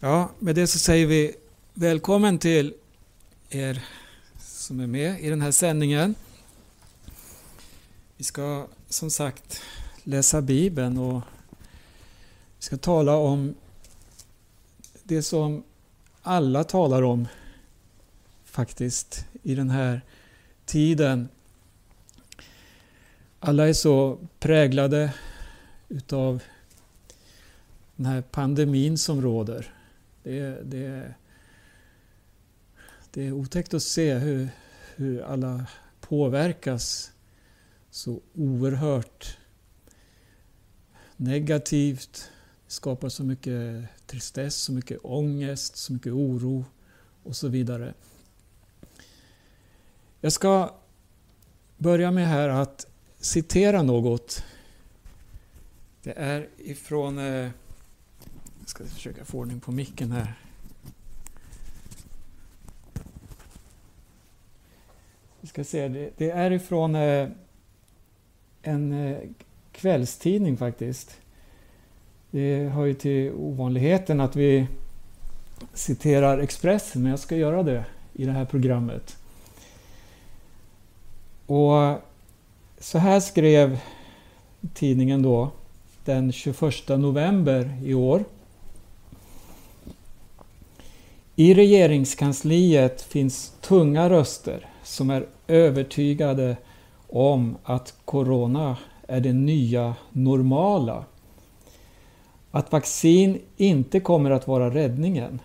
Ja, med det så säger vi välkommen till er som är med i den här sändningen. Vi ska som sagt läsa Bibeln och vi ska tala om det som alla talar om faktiskt i den här tiden. Alla är så präglade utav den här pandemin som råder. Det, det, det är otäckt att se hur, hur alla påverkas så oerhört negativt. Det skapar så mycket tristess, så mycket ångest, så mycket oro och så vidare. Jag ska börja med här att citera något. Det är ifrån... Eh, jag ska försöka få ordning på micken här. Vi ska se, det, är ifrån eh, en eh, kvällstidning faktiskt. Det hör ju till ovanligheten att vi citerar Expressen, men jag ska göra det i det här programmet. Och så här skrev tidningen då den 21 november i år. I regeringskansliet finns tunga röster som är övertygade om att Corona är det nya normala. Att vaccin inte kommer att vara räddningen.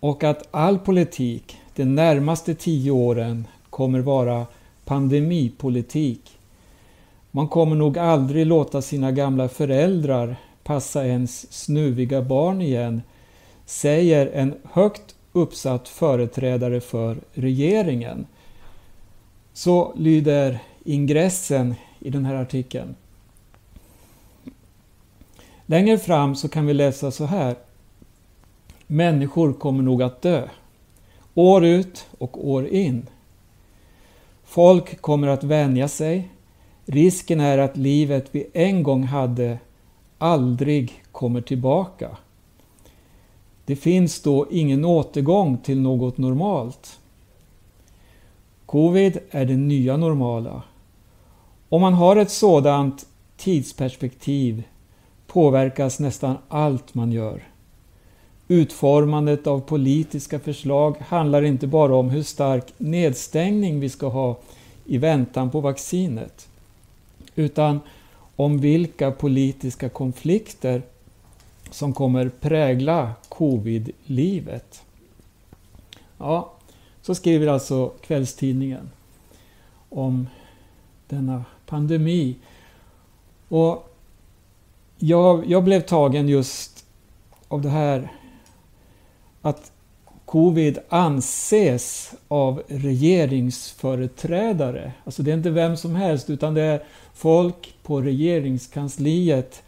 Och att all politik de närmaste tio åren kommer vara pandemipolitik. Man kommer nog aldrig låta sina gamla föräldrar passa ens snuviga barn igen, säger en högt uppsatt företrädare för regeringen. Så lyder ingressen i den här artikeln. Längre fram så kan vi läsa så här. Människor kommer nog att dö. År ut och år in. Folk kommer att vänja sig. Risken är att livet vi en gång hade aldrig kommer tillbaka. Det finns då ingen återgång till något normalt. Covid är det nya normala. Om man har ett sådant tidsperspektiv påverkas nästan allt man gör. Utformandet av politiska förslag handlar inte bara om hur stark nedstängning vi ska ha i väntan på vaccinet, utan om vilka politiska konflikter som kommer prägla covid-livet. Ja, så skriver alltså kvällstidningen om denna pandemi. Och jag, jag blev tagen just av det här att covid anses av regeringsföreträdare, alltså det är inte vem som helst utan det är folk på regeringskansliet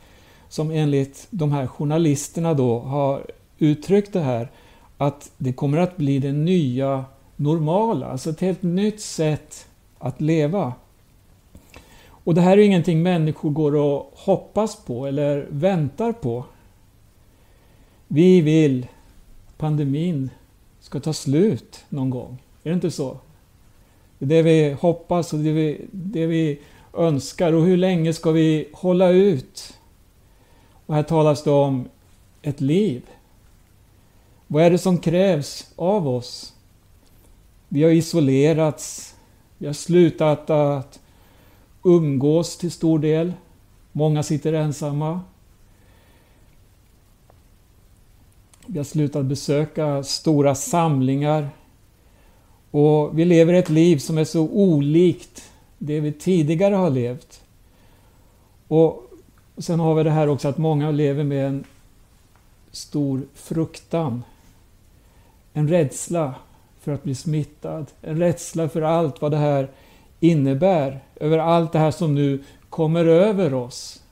som enligt de här journalisterna då har uttryckt det här att det kommer att bli det nya normala, alltså ett helt nytt sätt att leva. Och det här är ingenting människor går och hoppas på eller väntar på. Vi vill pandemin ska ta slut någon gång. Är det inte så? Det är det vi hoppas och det vi, det vi önskar. Och hur länge ska vi hålla ut? Och här talas det om ett liv. Vad är det som krävs av oss? Vi har isolerats. Vi har slutat att umgås till stor del. Många sitter ensamma. Vi har slutat besöka stora samlingar. Och vi lever ett liv som är så olikt det vi tidigare har levt. Och sen har vi det här också att många lever med en stor fruktan. En rädsla för att bli smittad. En rädsla för allt vad det här innebär. Över allt det här som nu kommer över oss.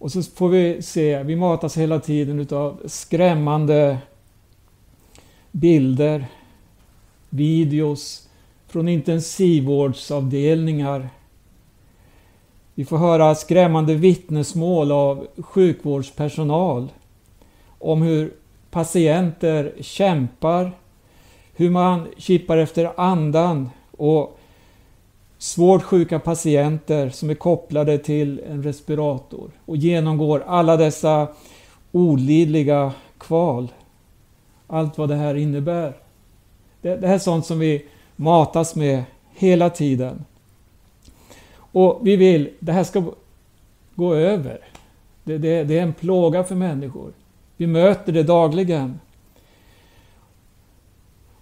Och så får vi se, vi matas hela tiden utav skrämmande bilder, videos från intensivvårdsavdelningar. Vi får höra skrämmande vittnesmål av sjukvårdspersonal om hur patienter kämpar, hur man kippar efter andan och svårt sjuka patienter som är kopplade till en respirator och genomgår alla dessa olidliga kval. Allt vad det här innebär. Det, det här är sånt som vi matas med hela tiden. Och vi vill, det här ska gå över. Det, det, det är en plåga för människor. Vi möter det dagligen.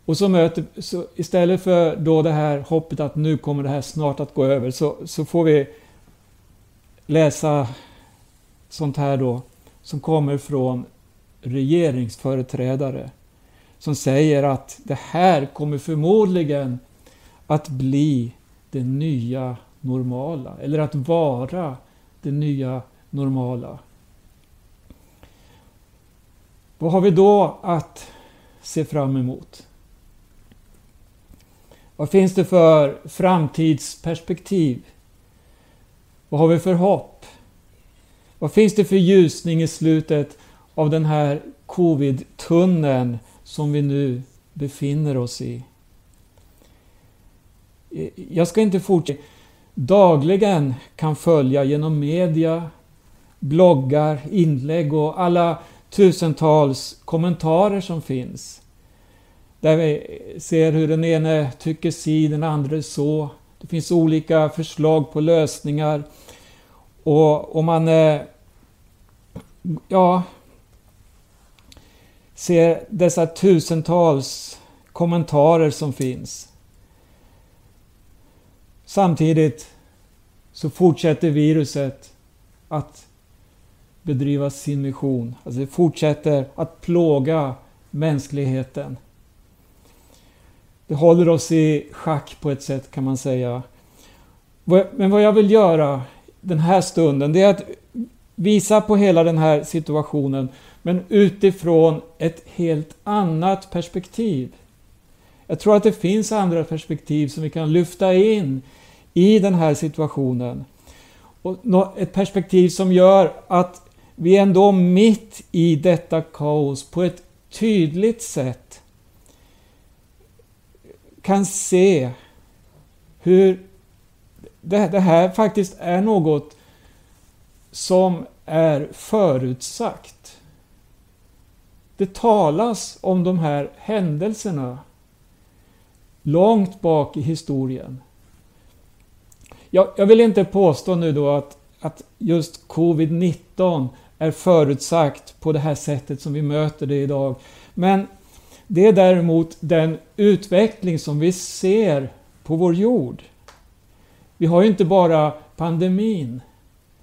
Och så möter, så istället för då det här hoppet att nu kommer det här snart att gå över, så, så får vi läsa sånt här då, som kommer från regeringsföreträdare, som säger att det här kommer förmodligen att bli det nya normala, eller att vara det nya normala. Vad har vi då att se fram emot? Vad finns det för framtidsperspektiv? Vad har vi för hopp? Vad finns det för ljusning i slutet av den här covid-tunneln som vi nu befinner oss i? Jag ska inte fortsätta. Dagligen kan följa genom media, bloggar, inlägg och alla tusentals kommentarer som finns. Där vi ser hur den ene tycker si, den andra så. Det finns olika förslag på lösningar. Och om man eh, ja, ser dessa tusentals kommentarer som finns. Samtidigt så fortsätter viruset att bedriva sin mission. Alltså det fortsätter att plåga mänskligheten. Det håller oss i schack på ett sätt kan man säga. Men vad jag vill göra den här stunden, det är att visa på hela den här situationen, men utifrån ett helt annat perspektiv. Jag tror att det finns andra perspektiv som vi kan lyfta in i den här situationen. Och ett perspektiv som gör att vi ändå mitt i detta kaos på ett tydligt sätt kan se hur det, här faktiskt är något som är förutsagt. Det talas om de här händelserna långt bak i historien. Jag, jag vill inte påstå nu då att, att just covid-19 är förutsagt på det här sättet som vi möter det idag. Men det är däremot den utveckling som vi ser på vår jord. Vi har ju inte bara pandemin.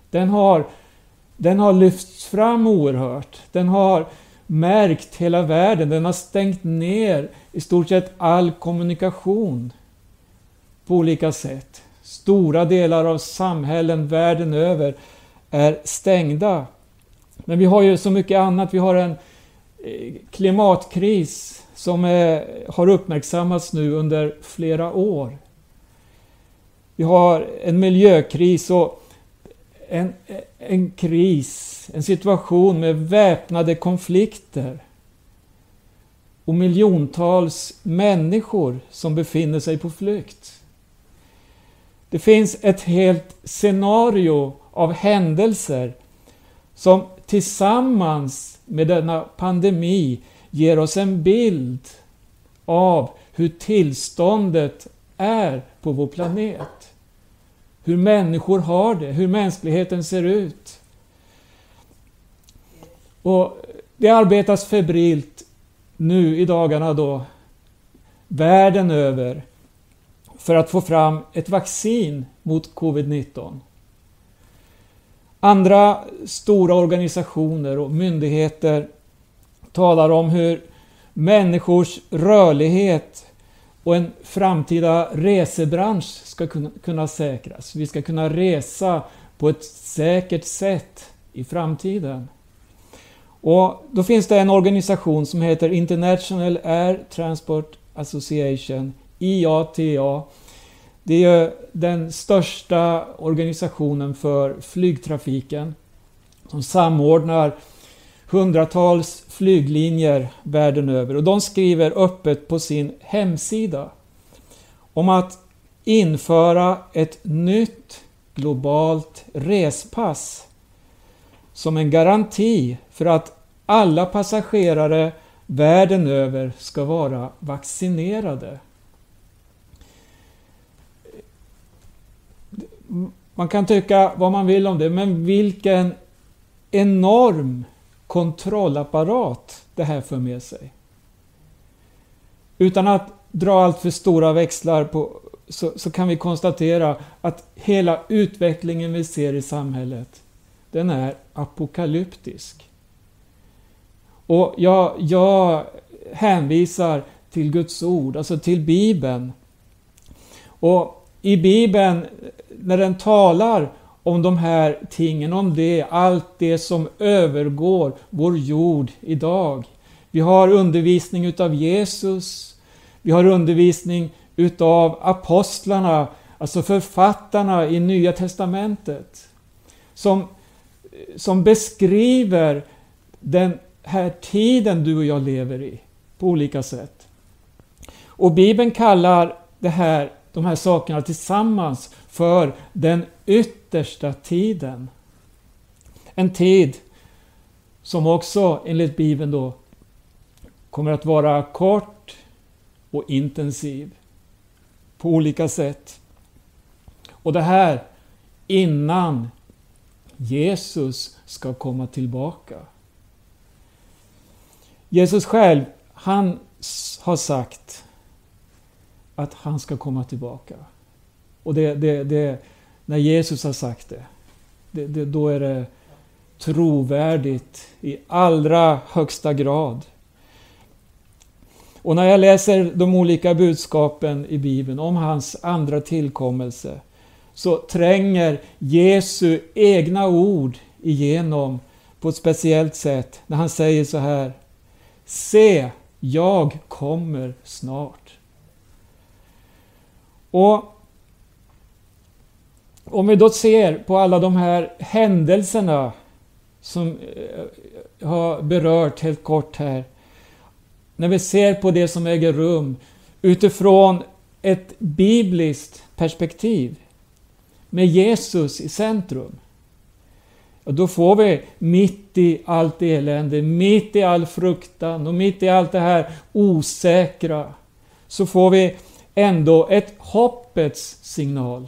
Den har, den har lyfts fram oerhört. Den har märkt hela världen. Den har stängt ner i stort sett all kommunikation på olika sätt. Stora delar av samhällen världen över är stängda. Men vi har ju så mycket annat. Vi har en Eh, klimatkris som eh, har uppmärksammats nu under flera år. Vi har en miljökris och en, en kris, en situation med väpnade konflikter och miljontals människor som befinner sig på flykt. Det finns ett helt scenario av händelser som tillsammans med denna pandemi ger oss en bild av hur tillståndet är på vår planet. Hur människor har det, hur mänskligheten ser ut. Och Det arbetas febrilt nu i dagarna då, världen över, för att få fram ett vaccin mot covid-19. Andra stora organisationer och myndigheter talar om hur människors rörlighet och en framtida resebransch ska kunna säkras. Vi ska kunna resa på ett säkert sätt i framtiden. Och Då finns det en organisation som heter International Air Transport Association, IATA, det är den största organisationen för flygtrafiken som samordnar hundratals flyglinjer världen över. Och de skriver öppet på sin hemsida om att införa ett nytt globalt respass som en garanti för att alla passagerare världen över ska vara vaccinerade. Man kan tycka vad man vill om det, men vilken enorm kontrollapparat det här för med sig. Utan att dra allt för stora växlar på, så, så, kan vi konstatera att hela utvecklingen vi ser i samhället, den är apokalyptisk. Och jag, jag hänvisar till Guds ord, alltså till Bibeln. Och i Bibeln, när den talar om de här tingen, om det, allt det som övergår vår jord idag. Vi har undervisning utav Jesus, vi har undervisning utav apostlarna, alltså författarna i Nya Testamentet, som, som beskriver den här tiden du och jag lever i på olika sätt. Och Bibeln kallar det här, de här sakerna tillsammans för den yttersta tiden. En tid som också enligt Bibeln då kommer att vara kort och intensiv på olika sätt. Och det här innan Jesus ska komma tillbaka. Jesus själv, han har sagt att han ska komma tillbaka. Och det, det, det, när Jesus har sagt det, det, det, då är det trovärdigt i allra högsta grad. Och när jag läser de olika budskapen i Bibeln om hans andra tillkommelse så tränger Jesu egna ord igenom på ett speciellt sätt när han säger så här Se, jag kommer snart. Och om vi då ser på alla de här händelserna som jag har berört helt kort här. När vi ser på det som äger rum utifrån ett bibliskt perspektiv med Jesus i centrum. Och då får vi mitt i allt elände, mitt i all fruktan och mitt i allt det här osäkra så får vi ändå ett hoppets signal.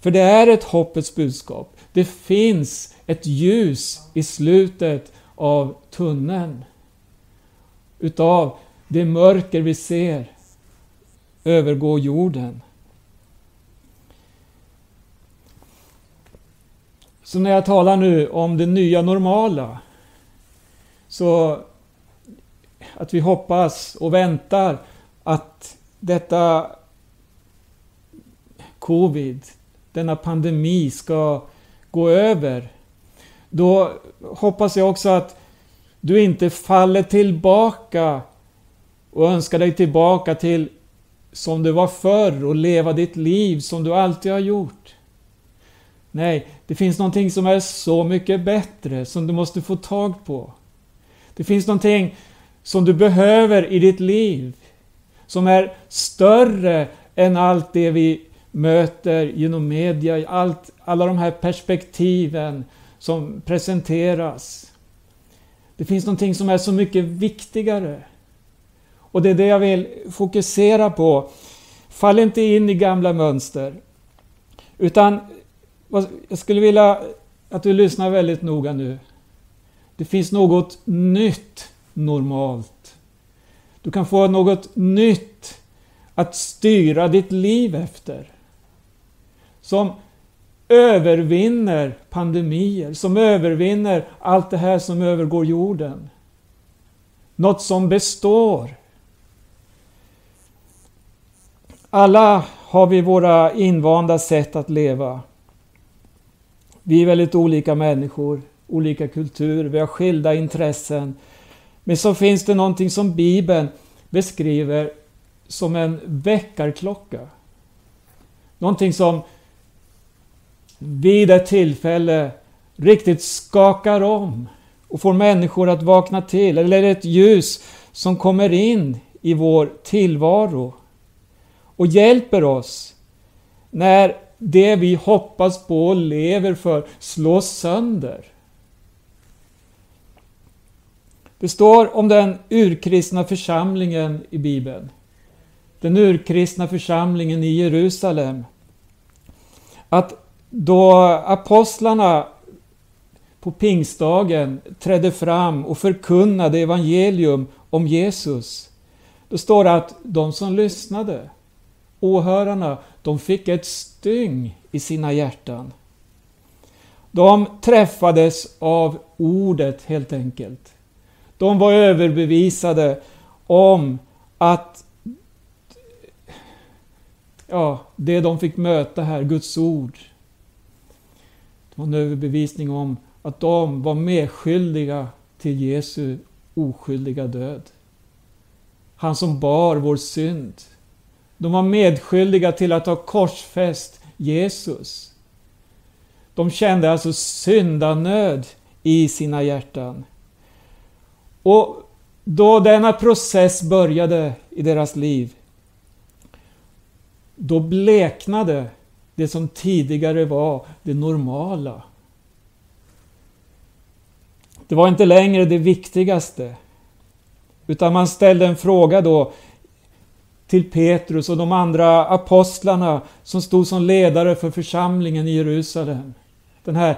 För det är ett hoppets budskap. Det finns ett ljus i slutet av tunneln. Utav det mörker vi ser övergå jorden. Så när jag talar nu om det nya normala, så att vi hoppas och väntar att detta Covid, denna pandemi ska gå över. Då hoppas jag också att du inte faller tillbaka och önskar dig tillbaka till som du var förr och leva ditt liv som du alltid har gjort. Nej, det finns någonting som är så mycket bättre som du måste få tag på. Det finns någonting som du behöver i ditt liv som är större än allt det vi möter genom media, allt, alla de här perspektiven som presenteras. Det finns någonting som är så mycket viktigare. Och det är det jag vill fokusera på. Fall inte in i gamla mönster. Utan jag skulle vilja att du lyssnar väldigt noga nu. Det finns något nytt normalt. Du kan få något nytt att styra ditt liv efter som övervinner pandemier, som övervinner allt det här som övergår jorden. Något som består. Alla har vi våra invanda sätt att leva. Vi är väldigt olika människor, olika kulturer, vi har skilda intressen. Men så finns det någonting som Bibeln beskriver som en väckarklocka. Någonting som vid ett tillfälle riktigt skakar om och får människor att vakna till. Eller ett ljus som kommer in i vår tillvaro och hjälper oss när det vi hoppas på och lever för slås sönder. Det står om den urkristna församlingen i Bibeln. Den urkristna församlingen i Jerusalem. Att då apostlarna på pingstdagen trädde fram och förkunnade evangelium om Jesus. Då står det att de som lyssnade, åhörarna, de fick ett styng i sina hjärtan. De träffades av ordet helt enkelt. De var överbevisade om att ja, det de fick möta här, Guds ord, det var en överbevisning om att de var medskyldiga till Jesu oskyldiga död. Han som bar vår synd. De var medskyldiga till att ha korsfäst Jesus. De kände alltså syndanöd i sina hjärtan. Och då denna process började i deras liv, då bleknade det som tidigare var det normala. Det var inte längre det viktigaste. Utan man ställde en fråga då till Petrus och de andra apostlarna som stod som ledare för församlingen i Jerusalem. Den här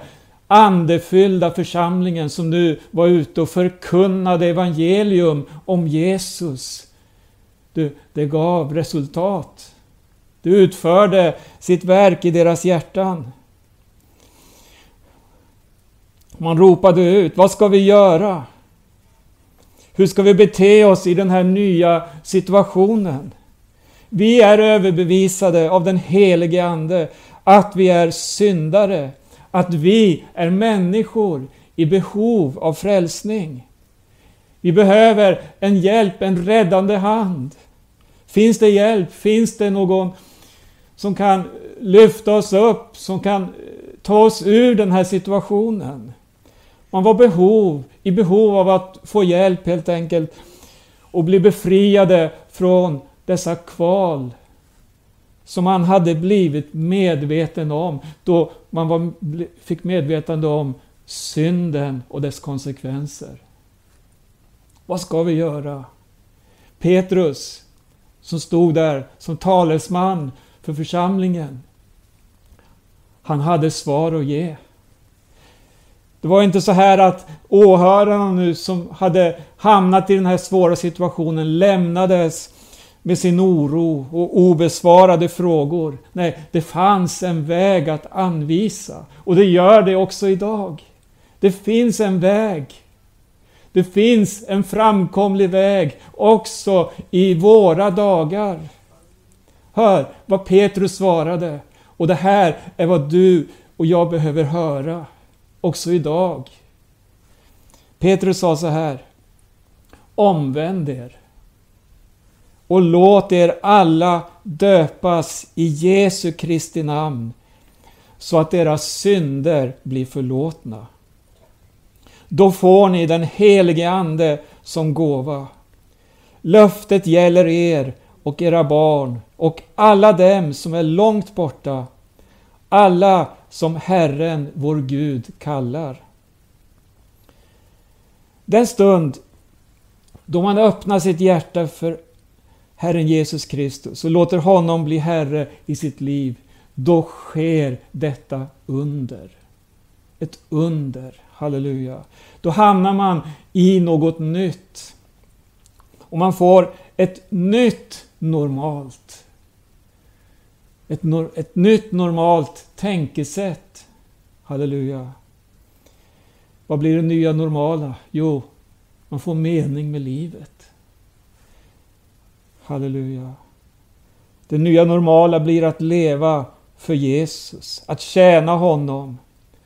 andefyllda församlingen som nu var ute och förkunnade evangelium om Jesus. Du, det gav resultat. Du utförde sitt verk i deras hjärtan. Man ropade ut, vad ska vi göra? Hur ska vi bete oss i den här nya situationen? Vi är överbevisade av den helige Ande att vi är syndare, att vi är människor i behov av frälsning. Vi behöver en hjälp, en räddande hand. Finns det hjälp? Finns det någon som kan lyfta oss upp, som kan eh, ta oss ur den här situationen? Man var behov, i behov av att få hjälp helt enkelt och bli befriade från dessa kval som han hade blivit medveten om då man var, fick medvetande om synden och dess konsekvenser. Vad ska vi göra? Petrus, som stod där som talesman för församlingen, han hade svar att ge. Det var inte så här att åhörarna nu som hade hamnat i den här svåra situationen lämnades med sin oro och obesvarade frågor. Nej, det fanns en väg att anvisa. Och det gör det också idag. Det finns en väg. Det finns en framkomlig väg också i våra dagar. Hör vad Petrus svarade. Och det här är vad du och jag behöver höra också idag. Petrus sa så här. Omvänd er och låt er alla döpas i Jesu Kristi namn så att deras synder blir förlåtna. Då får ni den helige Ande som gåva. Löftet gäller er och era barn och alla dem som är långt borta, alla som Herren vår Gud kallar. Den stund då man öppnar sitt hjärta för Herren Jesus Kristus och låter honom bli Herre i sitt liv, då sker detta under. Ett under, halleluja. Då hamnar man i något nytt. Och man får ett nytt normalt. Ett, nor ett nytt normalt tänkesätt. Halleluja. Vad blir det nya normala? Jo, man får mening med livet. Halleluja. Det nya normala blir att leva för Jesus, att tjäna honom.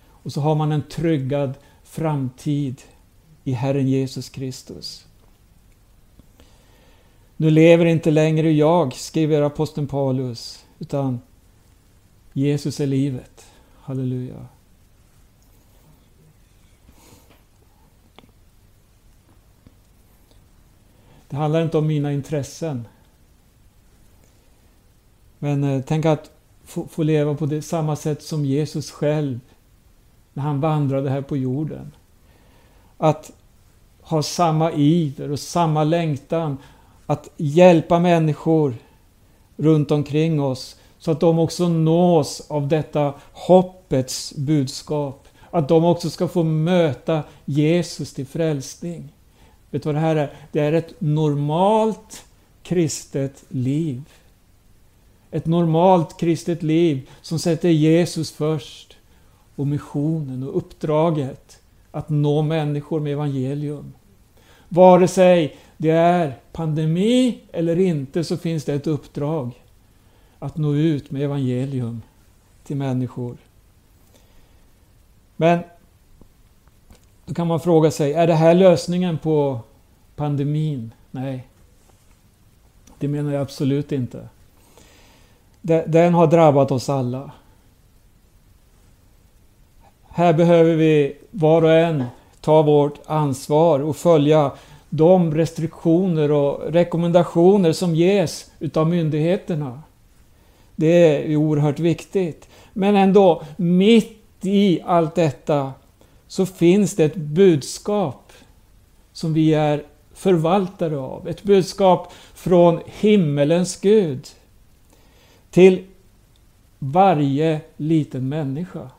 Och så har man en tryggad framtid i Herren Jesus Kristus. Nu lever inte längre jag, skriver aposteln Paulus, utan Jesus är livet. Halleluja. Det handlar inte om mina intressen. Men eh, tänk att få, få leva på det samma sätt som Jesus själv när han vandrade här på jorden. Att ha samma iver och samma längtan att hjälpa människor runt omkring oss så att de också nås av detta hoppets budskap. Att de också ska få möta Jesus till frälsning. Vet du vad det här är? Det är ett normalt kristet liv. Ett normalt kristet liv som sätter Jesus först och missionen och uppdraget att nå människor med evangelium. Vare sig det är pandemi eller inte så finns det ett uppdrag att nå ut med evangelium till människor. Men då kan man fråga sig, är det här lösningen på pandemin? Nej, det menar jag absolut inte. Den har drabbat oss alla. Här behöver vi var och en ta vårt ansvar och följa de restriktioner och rekommendationer som ges utav myndigheterna. Det är oerhört viktigt. Men ändå, mitt i allt detta så finns det ett budskap som vi är förvaltare av. Ett budskap från himmelens Gud till varje liten människa.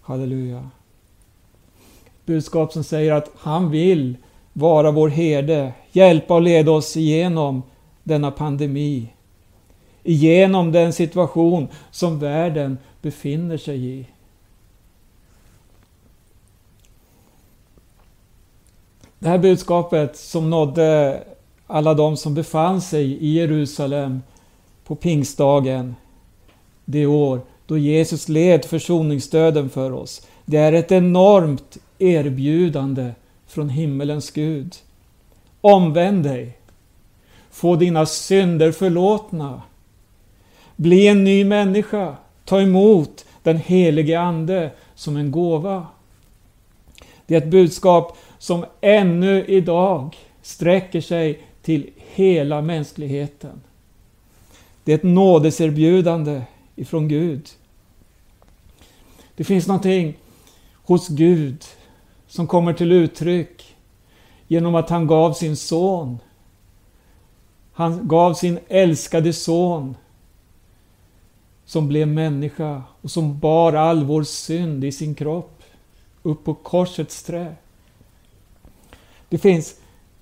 Halleluja. Budskap som säger att han vill vara vår herde, hjälpa och leda oss igenom denna pandemi. Igenom den situation som världen befinner sig i. Det här budskapet som nådde alla de som befann sig i Jerusalem på pingstdagen det år då Jesus led försoningsdöden för oss. Det är ett enormt erbjudande från himmelens Gud. Omvänd dig. Få dina synder förlåtna. Bli en ny människa. Ta emot den helige Ande som en gåva. Det är ett budskap som ännu idag sträcker sig till hela mänskligheten. Det är ett nådeserbjudande ifrån Gud. Det finns någonting hos Gud som kommer till uttryck genom att han gav sin son. Han gav sin älskade son som blev människa och som bar all vår synd i sin kropp upp på korsets trä. Det finns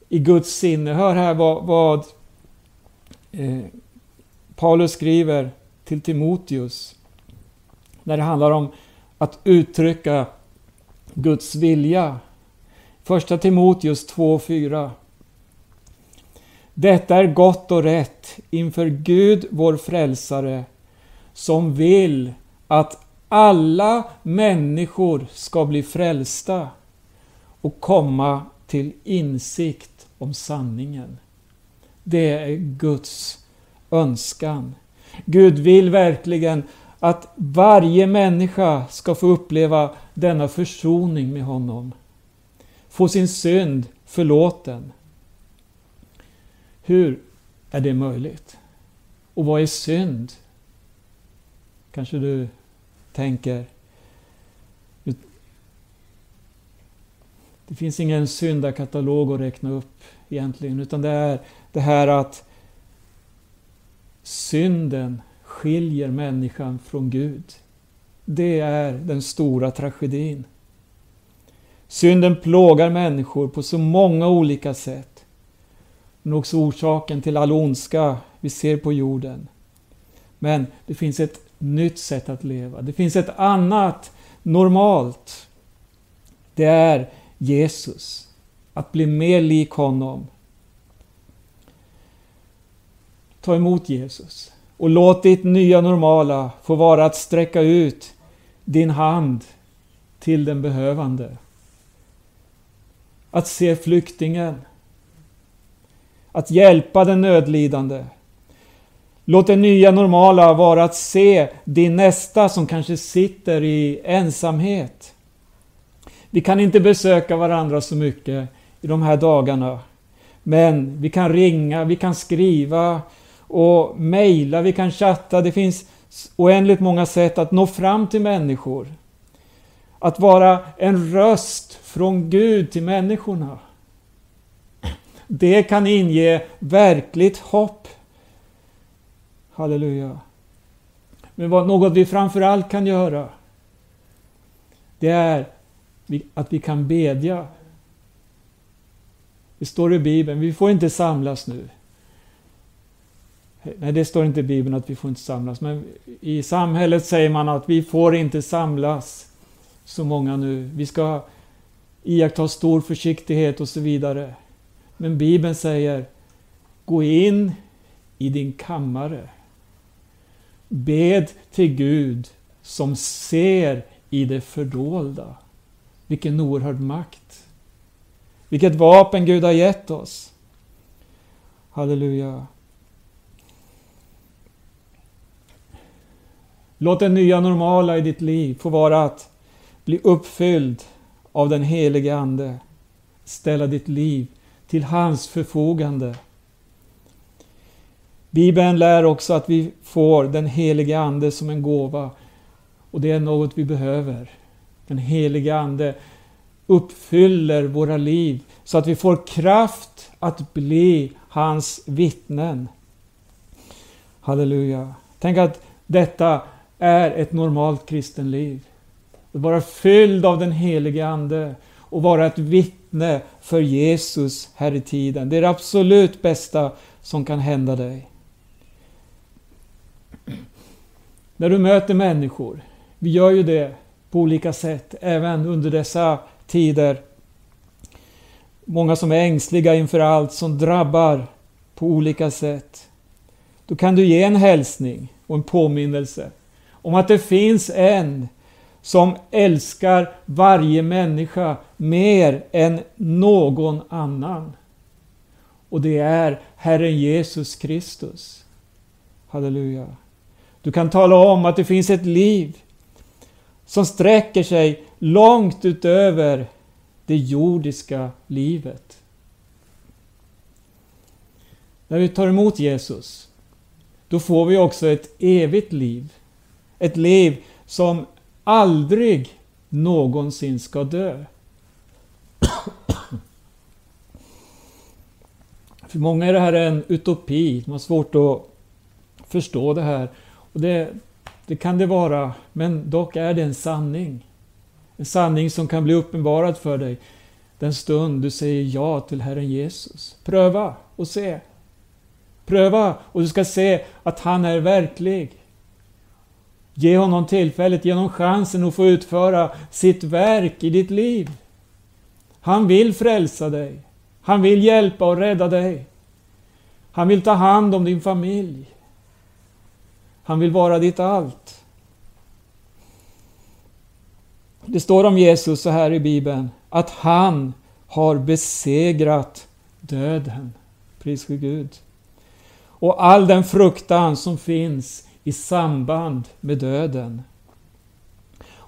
i Guds sinne, hör här vad, vad eh, Paulus skriver till Timoteus när det handlar om att uttrycka Guds vilja. Första Timoteus 2.4 Detta är gott och rätt inför Gud vår frälsare som vill att alla människor ska bli frälsta och komma till insikt om sanningen. Det är Guds önskan. Gud vill verkligen att varje människa ska få uppleva denna försoning med honom. Få sin synd förlåten. Hur är det möjligt? Och vad är synd? Kanske du tänker. Det finns ingen syndakatalog att räkna upp egentligen, utan det är det här att synden skiljer människan från Gud. Det är den stora tragedin. Synden plågar människor på så många olika sätt. Den är också orsaken till all ondska vi ser på jorden. Men det finns ett nytt sätt att leva. Det finns ett annat normalt. Det är Jesus. Att bli mer lik honom. Ta emot Jesus. Och låt ditt nya normala få vara att sträcka ut din hand till den behövande. Att se flyktingen. Att hjälpa den nödlidande. Låt det nya normala vara att se din nästa som kanske sitter i ensamhet. Vi kan inte besöka varandra så mycket i de här dagarna. Men vi kan ringa, vi kan skriva och mejla, vi kan chatta. Det finns oändligt många sätt att nå fram till människor. Att vara en röst från Gud till människorna. Det kan inge verkligt hopp. Halleluja. Men vad, något vi framförallt kan göra, det är att vi kan bedja. Det står i Bibeln, vi får inte samlas nu. Nej, det står inte i Bibeln att vi får inte samlas, men i samhället säger man att vi får inte samlas så många nu. Vi ska iaktta stor försiktighet och så vidare. Men Bibeln säger, gå in i din kammare. Bed till Gud som ser i det fördolda. Vilken oerhörd makt. Vilket vapen Gud har gett oss. Halleluja. Låt det nya normala i ditt liv få vara att bli uppfylld av den helige Ande. Ställa ditt liv till hans förfogande. Bibeln lär också att vi får den helige Ande som en gåva. Och det är något vi behöver. Den helige Ande uppfyller våra liv så att vi får kraft att bli hans vittnen. Halleluja. Tänk att detta är ett normalt kristenliv. Att vara fylld av den helige Ande och vara ett vittne för Jesus här i tiden. Det är det absolut bästa som kan hända dig. När du möter människor, vi gör ju det på olika sätt, även under dessa tider. Många som är ängsliga inför allt som drabbar på olika sätt. Då kan du ge en hälsning och en påminnelse om att det finns en som älskar varje människa mer än någon annan. Och det är Herren Jesus Kristus. Halleluja. Du kan tala om att det finns ett liv som sträcker sig långt utöver det jordiska livet. När vi tar emot Jesus, då får vi också ett evigt liv. Ett liv som aldrig någonsin ska dö. För många är det här en utopi, de har svårt att förstå det här. Och det, det kan det vara, men dock är det en sanning. En sanning som kan bli uppenbarad för dig den stund du säger ja till Herren Jesus. Pröva och se. Pröva och du ska se att han är verklig. Ge honom tillfället, ge honom chansen att få utföra sitt verk i ditt liv. Han vill frälsa dig. Han vill hjälpa och rädda dig. Han vill ta hand om din familj. Han vill vara ditt allt. Det står om Jesus så här i Bibeln, att han har besegrat döden. Pris för Gud. Och all den fruktan som finns i samband med döden.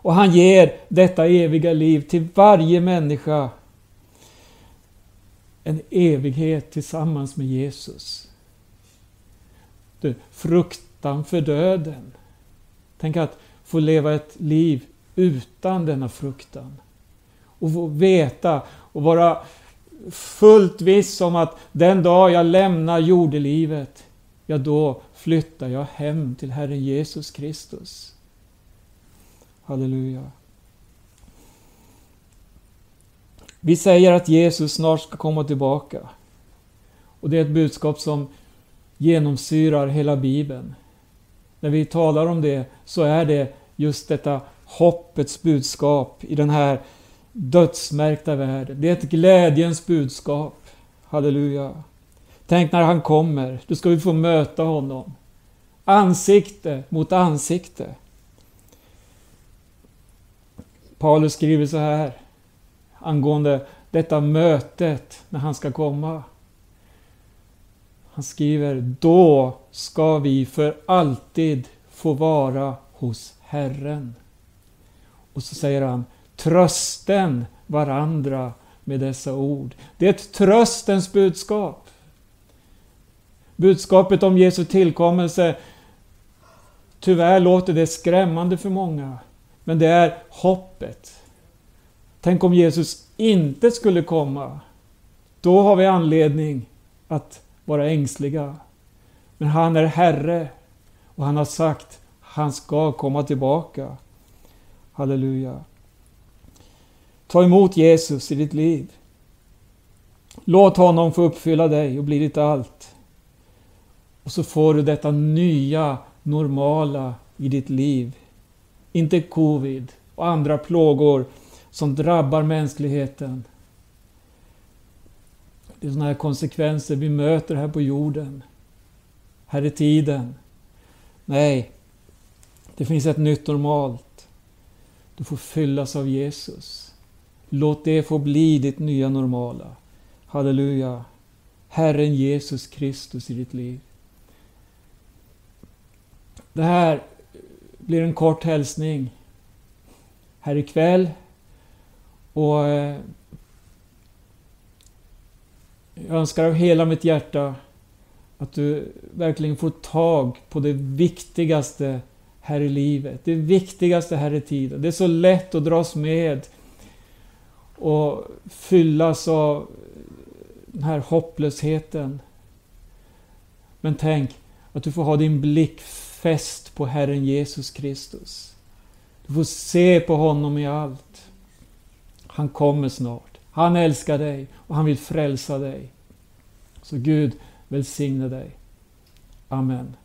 Och han ger detta eviga liv till varje människa. En evighet tillsammans med Jesus. Du, frukt utanför döden. Tänk att få leva ett liv utan denna fruktan. Och få veta och vara fullt viss om att den dag jag lämnar jordelivet, ja då flyttar jag hem till Herren Jesus Kristus. Halleluja. Vi säger att Jesus snart ska komma tillbaka. Och det är ett budskap som genomsyrar hela Bibeln. När vi talar om det så är det just detta hoppets budskap i den här dödsmärkta världen. Det är ett glädjens budskap. Halleluja. Tänk när han kommer, då ska vi få möta honom. Ansikte mot ansikte. Paulus skriver så här angående detta mötet när han ska komma. Han skriver Då ska vi för alltid få vara hos Herren. Och så säger han Trösten varandra med dessa ord. Det är ett tröstens budskap. Budskapet om Jesu tillkommelse, tyvärr låter det skrämmande för många. Men det är hoppet. Tänk om Jesus inte skulle komma. Då har vi anledning att vara ängsliga. Men han är Herre och han har sagt han ska komma tillbaka. Halleluja. Ta emot Jesus i ditt liv. Låt honom få uppfylla dig och bli ditt allt. Och så får du detta nya, normala i ditt liv. Inte covid och andra plågor som drabbar mänskligheten. Det är sådana här konsekvenser vi möter här på jorden. Här i tiden. Nej, det finns ett nytt normalt. Du får fyllas av Jesus. Låt det få bli ditt nya normala. Halleluja. Herren Jesus Kristus i ditt liv. Det här blir en kort hälsning här ikväll. Och eh, jag önskar av hela mitt hjärta att du verkligen får tag på det viktigaste här i livet. Det viktigaste här i tiden. Det är så lätt att dras med och fyllas av den här hopplösheten. Men tänk att du får ha din blick fäst på Herren Jesus Kristus. Du får se på honom i allt. Han kommer snart. Han älskar dig och han vill frälsa dig. Så Gud välsigne dig. Amen.